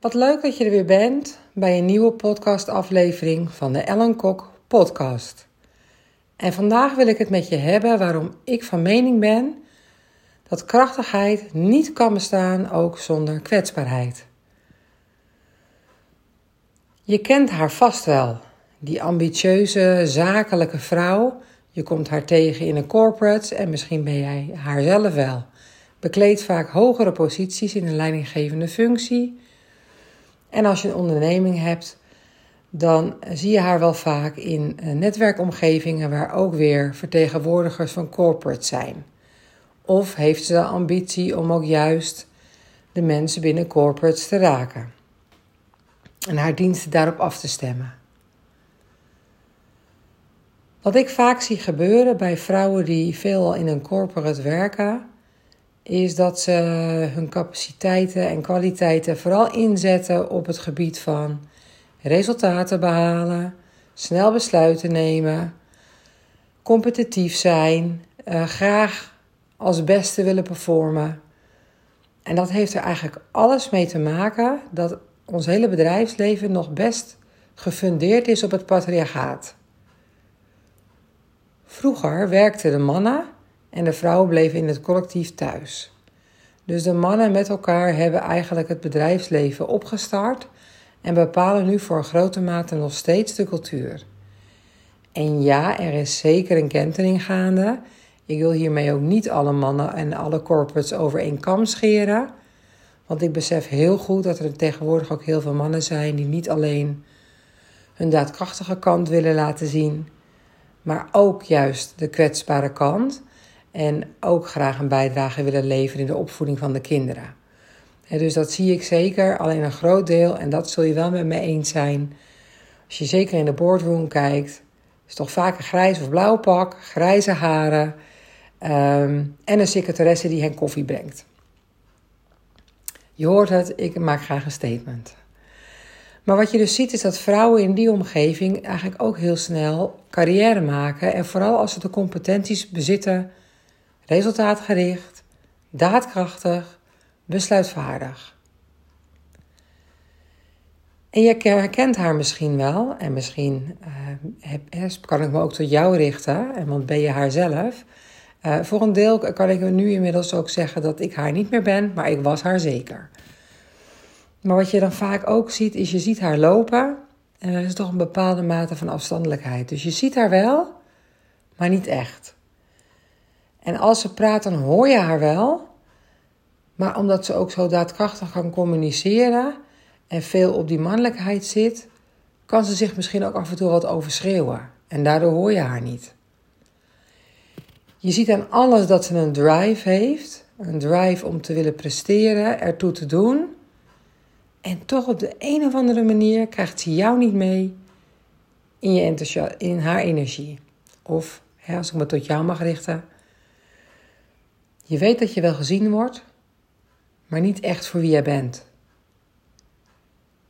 Wat leuk dat je er weer bent bij een nieuwe podcastaflevering van de Ellen Kok podcast. En vandaag wil ik het met je hebben waarom ik van mening ben dat krachtigheid niet kan bestaan ook zonder kwetsbaarheid. Je kent haar vast wel, die ambitieuze, zakelijke vrouw. Je komt haar tegen in een corporate en misschien ben jij haar zelf wel. Bekleedt vaak hogere posities in een leidinggevende functie en als je een onderneming hebt, dan zie je haar wel vaak in eh, netwerkomgevingen waar ook weer vertegenwoordigers van corporate zijn. Of heeft ze de ambitie om ook juist de mensen binnen corporates te raken en haar diensten daarop af te stemmen. Wat ik vaak zie gebeuren bij vrouwen die veel in een corporate werken, is dat ze hun capaciteiten en kwaliteiten vooral inzetten op het gebied van resultaten behalen, snel besluiten nemen, competitief zijn, uh, graag als beste willen performen. En dat heeft er eigenlijk alles mee te maken dat ons hele bedrijfsleven nog best gefundeerd is op het patriarchaat. Vroeger werkten de mannen en de vrouwen bleven in het collectief thuis. Dus de mannen met elkaar hebben eigenlijk het bedrijfsleven opgestart en bepalen nu voor grote mate nog steeds de cultuur. En ja, er is zeker een kentering gaande. Ik wil hiermee ook niet alle mannen en alle corporates over één kam scheren. Want ik besef heel goed dat er tegenwoordig ook heel veel mannen zijn die niet alleen hun daadkrachtige kant willen laten zien, maar ook juist de kwetsbare kant. En ook graag een bijdrage willen leveren in de opvoeding van de kinderen. dus dat zie ik zeker, alleen een groot deel, en dat zul je wel met me eens zijn. Als je zeker in de boardroom kijkt, is toch vaak een grijs of blauw pak, grijze haren ehm, en een secretaresse die hen koffie brengt. Je hoort het, ik maak graag een statement. Maar wat je dus ziet is dat vrouwen in die omgeving eigenlijk ook heel snel carrière maken. En vooral als ze de competenties bezitten resultaatgericht, daadkrachtig, besluitvaardig. En je herkent haar misschien wel, en misschien uh, kan ik me ook tot jou richten, en want ben je haar zelf. Uh, voor een deel kan ik nu inmiddels ook zeggen dat ik haar niet meer ben, maar ik was haar zeker. Maar wat je dan vaak ook ziet, is je ziet haar lopen en er is toch een bepaalde mate van afstandelijkheid. Dus je ziet haar wel, maar niet echt. En als ze praat, dan hoor je haar wel. Maar omdat ze ook zo daadkrachtig kan communiceren en veel op die mannelijkheid zit, kan ze zich misschien ook af en toe wat overschreeuwen. En daardoor hoor je haar niet. Je ziet aan alles dat ze een drive heeft. Een drive om te willen presteren, ertoe te doen. En toch op de een of andere manier krijgt ze jou niet mee in, je in haar energie. Of, als ik me tot jou mag richten, je weet dat je wel gezien wordt, maar niet echt voor wie jij bent.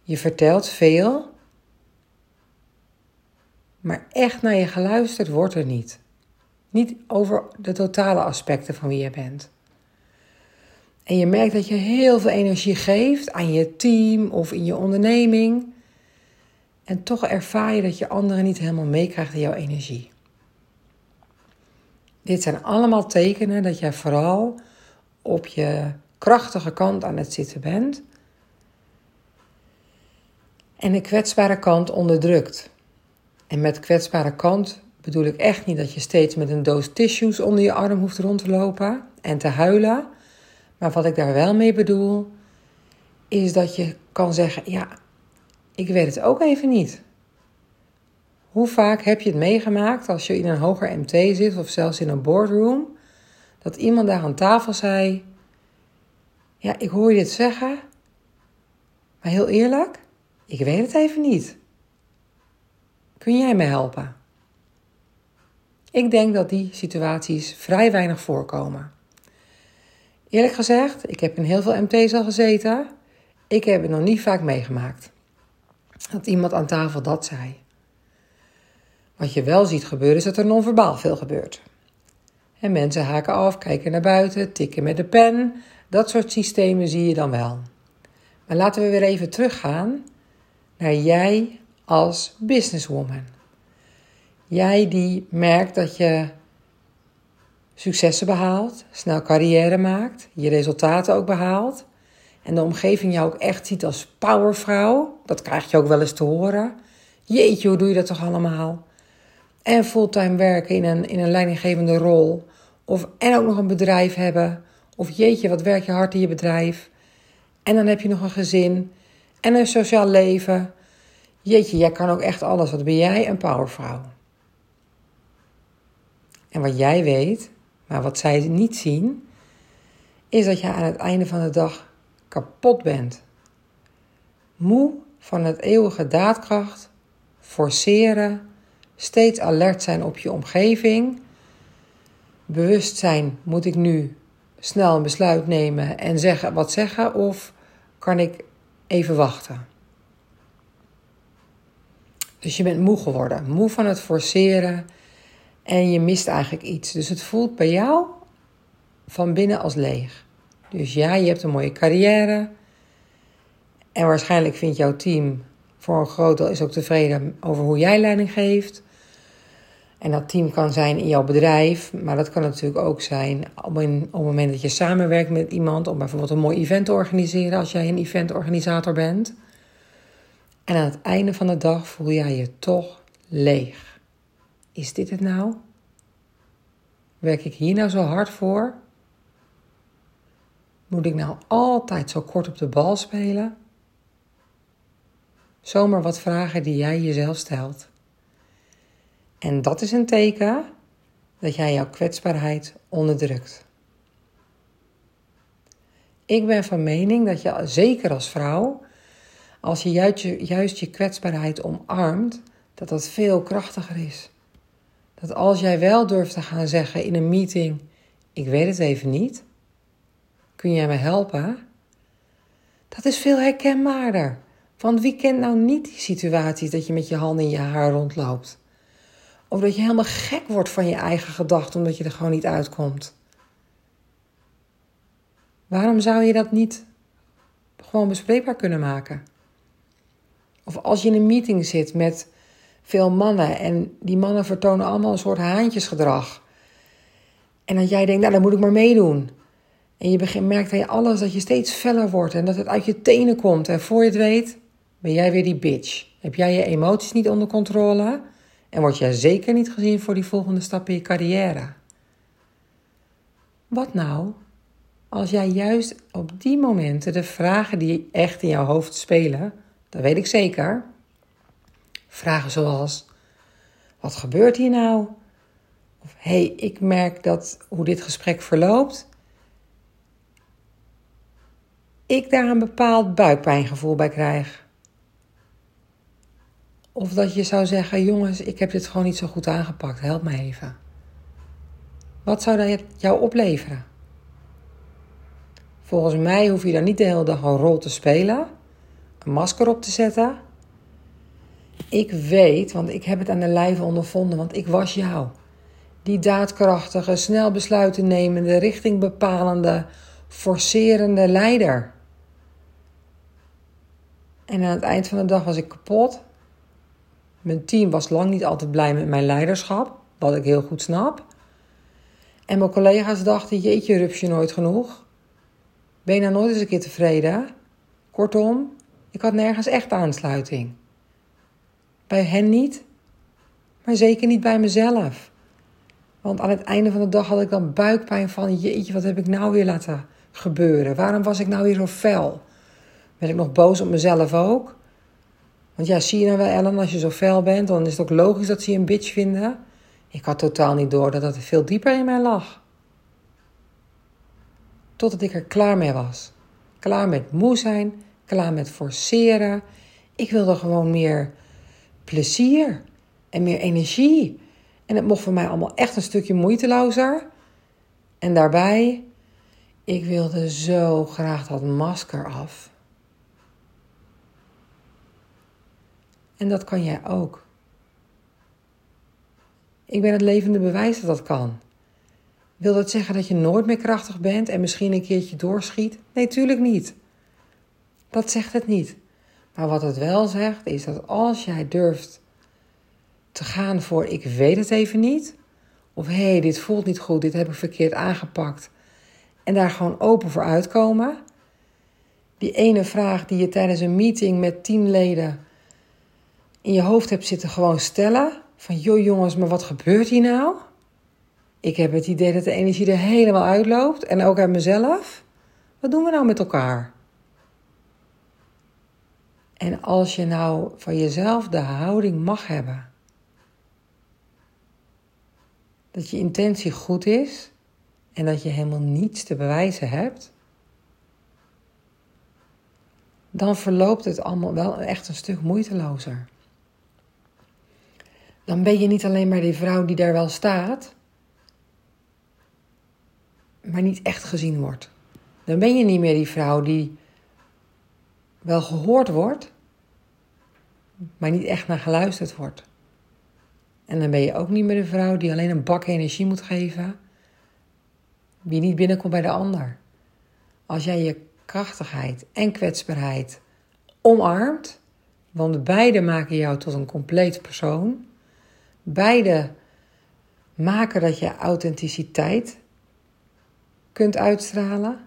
Je vertelt veel, maar echt naar je geluisterd wordt er niet. Niet over de totale aspecten van wie je bent. En je merkt dat je heel veel energie geeft aan je team of in je onderneming. En toch ervaar je dat je anderen niet helemaal meekrijgt in jouw energie. Dit zijn allemaal tekenen dat jij vooral op je krachtige kant aan het zitten bent en de kwetsbare kant onderdrukt. En met kwetsbare kant bedoel ik echt niet dat je steeds met een doos tissues onder je arm hoeft rond te lopen en te huilen. Maar wat ik daar wel mee bedoel, is dat je kan zeggen: Ja, ik weet het ook even niet. Hoe vaak heb je het meegemaakt als je in een hoger MT zit of zelfs in een boardroom, dat iemand daar aan tafel zei: Ja, ik hoor je dit zeggen, maar heel eerlijk, ik weet het even niet. Kun jij me helpen? Ik denk dat die situaties vrij weinig voorkomen. Eerlijk gezegd, ik heb in heel veel MT's al gezeten. Ik heb het nog niet vaak meegemaakt. Dat iemand aan tafel dat zei. Wat je wel ziet gebeuren is dat er non-verbaal veel gebeurt. En mensen haken af, kijken naar buiten, tikken met de pen. Dat soort systemen zie je dan wel. Maar laten we weer even teruggaan naar jij als businesswoman. Jij die merkt dat je successen behaalt, snel carrière maakt, je resultaten ook behaalt. En de omgeving jou ook echt ziet als powervrouw. Dat krijg je ook wel eens te horen. Jeetje, hoe doe je dat toch allemaal? En fulltime werken in een, in een leidinggevende rol. Of, en ook nog een bedrijf hebben. Of jeetje, wat werk je hard in je bedrijf. En dan heb je nog een gezin. En een sociaal leven. Jeetje, jij kan ook echt alles. Wat ben jij een powervrouw? En wat jij weet, maar wat zij niet zien, is dat je aan het einde van de dag kapot bent. Moe van het eeuwige daadkracht, forceren, steeds alert zijn op je omgeving, bewust zijn: moet ik nu snel een besluit nemen en zeggen wat zeggen, of kan ik even wachten? Dus je bent moe geworden, moe van het forceren en je mist eigenlijk iets. Dus het voelt bij jou van binnen als leeg. Dus ja, je hebt een mooie carrière. En waarschijnlijk vindt jouw team voor een groot deel is ook tevreden over hoe jij leiding geeft. En dat team kan zijn in jouw bedrijf, maar dat kan natuurlijk ook zijn op, een, op het moment dat je samenwerkt met iemand om bijvoorbeeld een mooi event te organiseren als jij een eventorganisator bent. En aan het einde van de dag voel jij je toch leeg. Is dit het nou? Werk ik hier nou zo hard voor? Moet ik nou altijd zo kort op de bal spelen? Zomaar wat vragen die jij jezelf stelt. En dat is een teken dat jij jouw kwetsbaarheid onderdrukt. Ik ben van mening dat je, zeker als vrouw, als je juist, je kwetsbaarheid omarmt, dat dat veel krachtiger is. Dat als jij wel durft te gaan zeggen in een meeting: Ik weet het even niet, kun jij me helpen? Dat is veel herkenbaarder. Want wie kent nou niet die situaties dat je met je handen in je haar rondloopt? Of dat je helemaal gek wordt van je eigen gedachten omdat je er gewoon niet uitkomt. Waarom zou je dat niet gewoon bespreekbaar kunnen maken? Of als je in een meeting zit met veel mannen en die mannen vertonen allemaal een soort haantjesgedrag. En dat jij denkt, nou dan moet ik maar meedoen. En je begint, merkt aan alles dat je steeds feller wordt en dat het uit je tenen komt. En voor je het weet, ben jij weer die bitch. Heb jij je emoties niet onder controle? En word jij zeker niet gezien voor die volgende stap in je carrière. Wat nou als jij juist op die momenten de vragen die echt in jouw hoofd spelen, dat weet ik zeker. Vragen zoals: wat gebeurt hier nou? Of hey, ik merk dat hoe dit gesprek verloopt, ik daar een bepaald buikpijngevoel bij krijg. Of dat je zou zeggen: jongens, ik heb dit gewoon niet zo goed aangepakt, help me even. Wat zou dat jou opleveren? Volgens mij hoef je dan niet de hele dag een rol te spelen, een masker op te zetten. Ik weet, want ik heb het aan de lijve ondervonden, want ik was jou. Die daadkrachtige, snel besluiten nemende, richtingbepalende, forcerende leider. En aan het eind van de dag was ik kapot. Mijn team was lang niet altijd blij met mijn leiderschap, wat ik heel goed snap. En mijn collega's dachten: jeetje, rupsje nooit genoeg. Ben je nou nooit eens een keer tevreden? Kortom, ik had nergens echt aansluiting. Bij hen niet, maar zeker niet bij mezelf. Want aan het einde van de dag had ik dan buikpijn van: jeetje, wat heb ik nou weer laten gebeuren? Waarom was ik nou weer zo fel? Ben ik nog boos op mezelf ook? Want ja, zie je nou wel, Ellen, als je zo fel bent, dan is het ook logisch dat ze je een bitch vinden. Ik had totaal niet door dat het veel dieper in mij lag. Totdat ik er klaar mee was. Klaar met moe zijn, klaar met forceren. Ik wilde gewoon meer plezier en meer energie. En het mocht voor mij allemaal echt een stukje moeitelozer. En daarbij, ik wilde zo graag dat masker af. En dat kan jij ook. Ik ben het levende bewijs dat dat kan. Wil dat zeggen dat je nooit meer krachtig bent en misschien een keertje doorschiet? Nee, tuurlijk niet. Dat zegt het niet. Maar wat het wel zegt, is dat als jij durft te gaan voor ik weet het even niet, of hé, hey, dit voelt niet goed, dit heb ik verkeerd aangepakt, en daar gewoon open voor uitkomen. Die ene vraag die je tijdens een meeting met teamleden in je hoofd hebt zitten, gewoon stellen. Van joh jongens, maar wat gebeurt hier nou? Ik heb het idee dat de energie er helemaal uitloopt en ook uit mezelf. Wat doen we nou met elkaar? En als je nou van jezelf de houding mag hebben, dat je intentie goed is en dat je helemaal niets te bewijzen hebt, dan verloopt het allemaal wel echt een stuk moeitelozer. Dan ben je niet alleen maar die vrouw die daar wel staat, maar niet echt gezien wordt. Dan ben je niet meer die vrouw die wel gehoord wordt, maar niet echt naar geluisterd wordt. En dan ben je ook niet meer de vrouw die alleen een bak energie moet geven, die niet binnenkomt bij de ander. Als jij je krachtigheid en kwetsbaarheid omarmt, want beide maken jou tot een compleet persoon, beide maken dat je authenticiteit kunt uitstralen,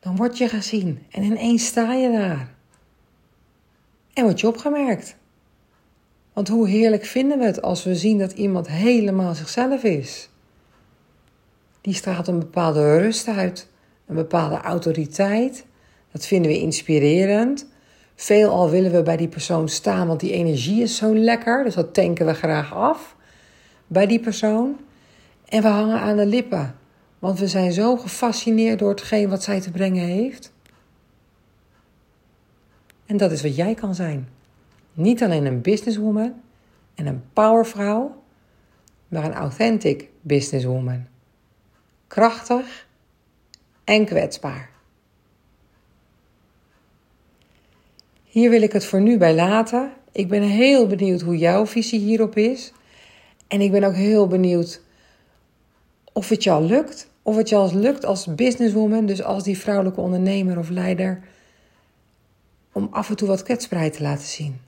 dan word je gezien en ineens sta je daar. En word je opgemerkt. Want hoe heerlijk vinden we het als we zien dat iemand helemaal zichzelf is? Die straalt een bepaalde rust uit, een bepaalde autoriteit. Dat vinden we inspirerend. Veelal willen we bij die persoon staan, want die energie is zo lekker. Dus dat tanken we graag af bij die persoon. En we hangen aan de lippen. Want we zijn zo gefascineerd door hetgeen wat zij te brengen heeft. En dat is wat jij kan zijn. Niet alleen een businesswoman en een powervrouw, maar een authentic businesswoman. Krachtig en kwetsbaar. Hier wil ik het voor nu bij laten. Ik ben heel benieuwd hoe jouw visie hierop is. En ik ben ook heel benieuwd of het al lukt of het al lukt als businesswoman, dus als die vrouwelijke ondernemer of leider, om af en toe wat kwetsbaarheid te laten zien.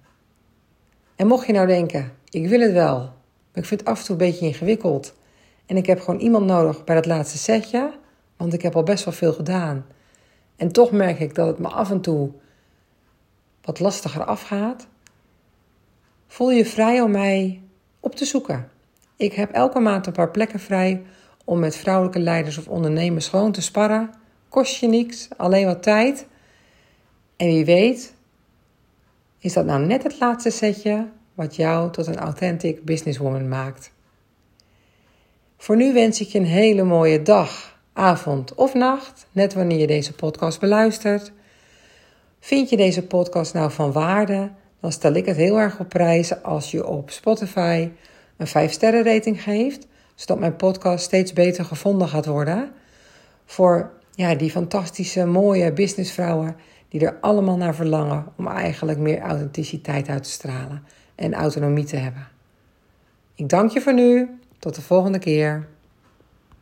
En mocht je nou denken, ik wil het wel, maar ik vind het af en toe een beetje ingewikkeld. En ik heb gewoon iemand nodig bij dat laatste setje, want ik heb al best wel veel gedaan. En toch merk ik dat het me af en toe wat lastiger afgaat. Voel je vrij om mij op te zoeken. Ik heb elke maand een paar plekken vrij om met vrouwelijke leiders of ondernemers gewoon te sparren. Kost je niks, alleen wat tijd. En wie weet, is dat nou net het laatste setje wat jou tot een authentic businesswoman maakt. Voor nu wens ik je een hele mooie dag, avond of nacht, net wanneer je deze podcast beluistert. Vind je deze podcast nou van waarde? Dan stel ik het heel erg op prijs als je op Spotify een 5-sterren rating geeft zodat mijn podcast steeds beter gevonden gaat worden. Voor ja, die fantastische, mooie businessvrouwen die er allemaal naar verlangen om eigenlijk meer authenticiteit uit te stralen en autonomie te hebben. Ik dank je voor nu. Tot de volgende keer.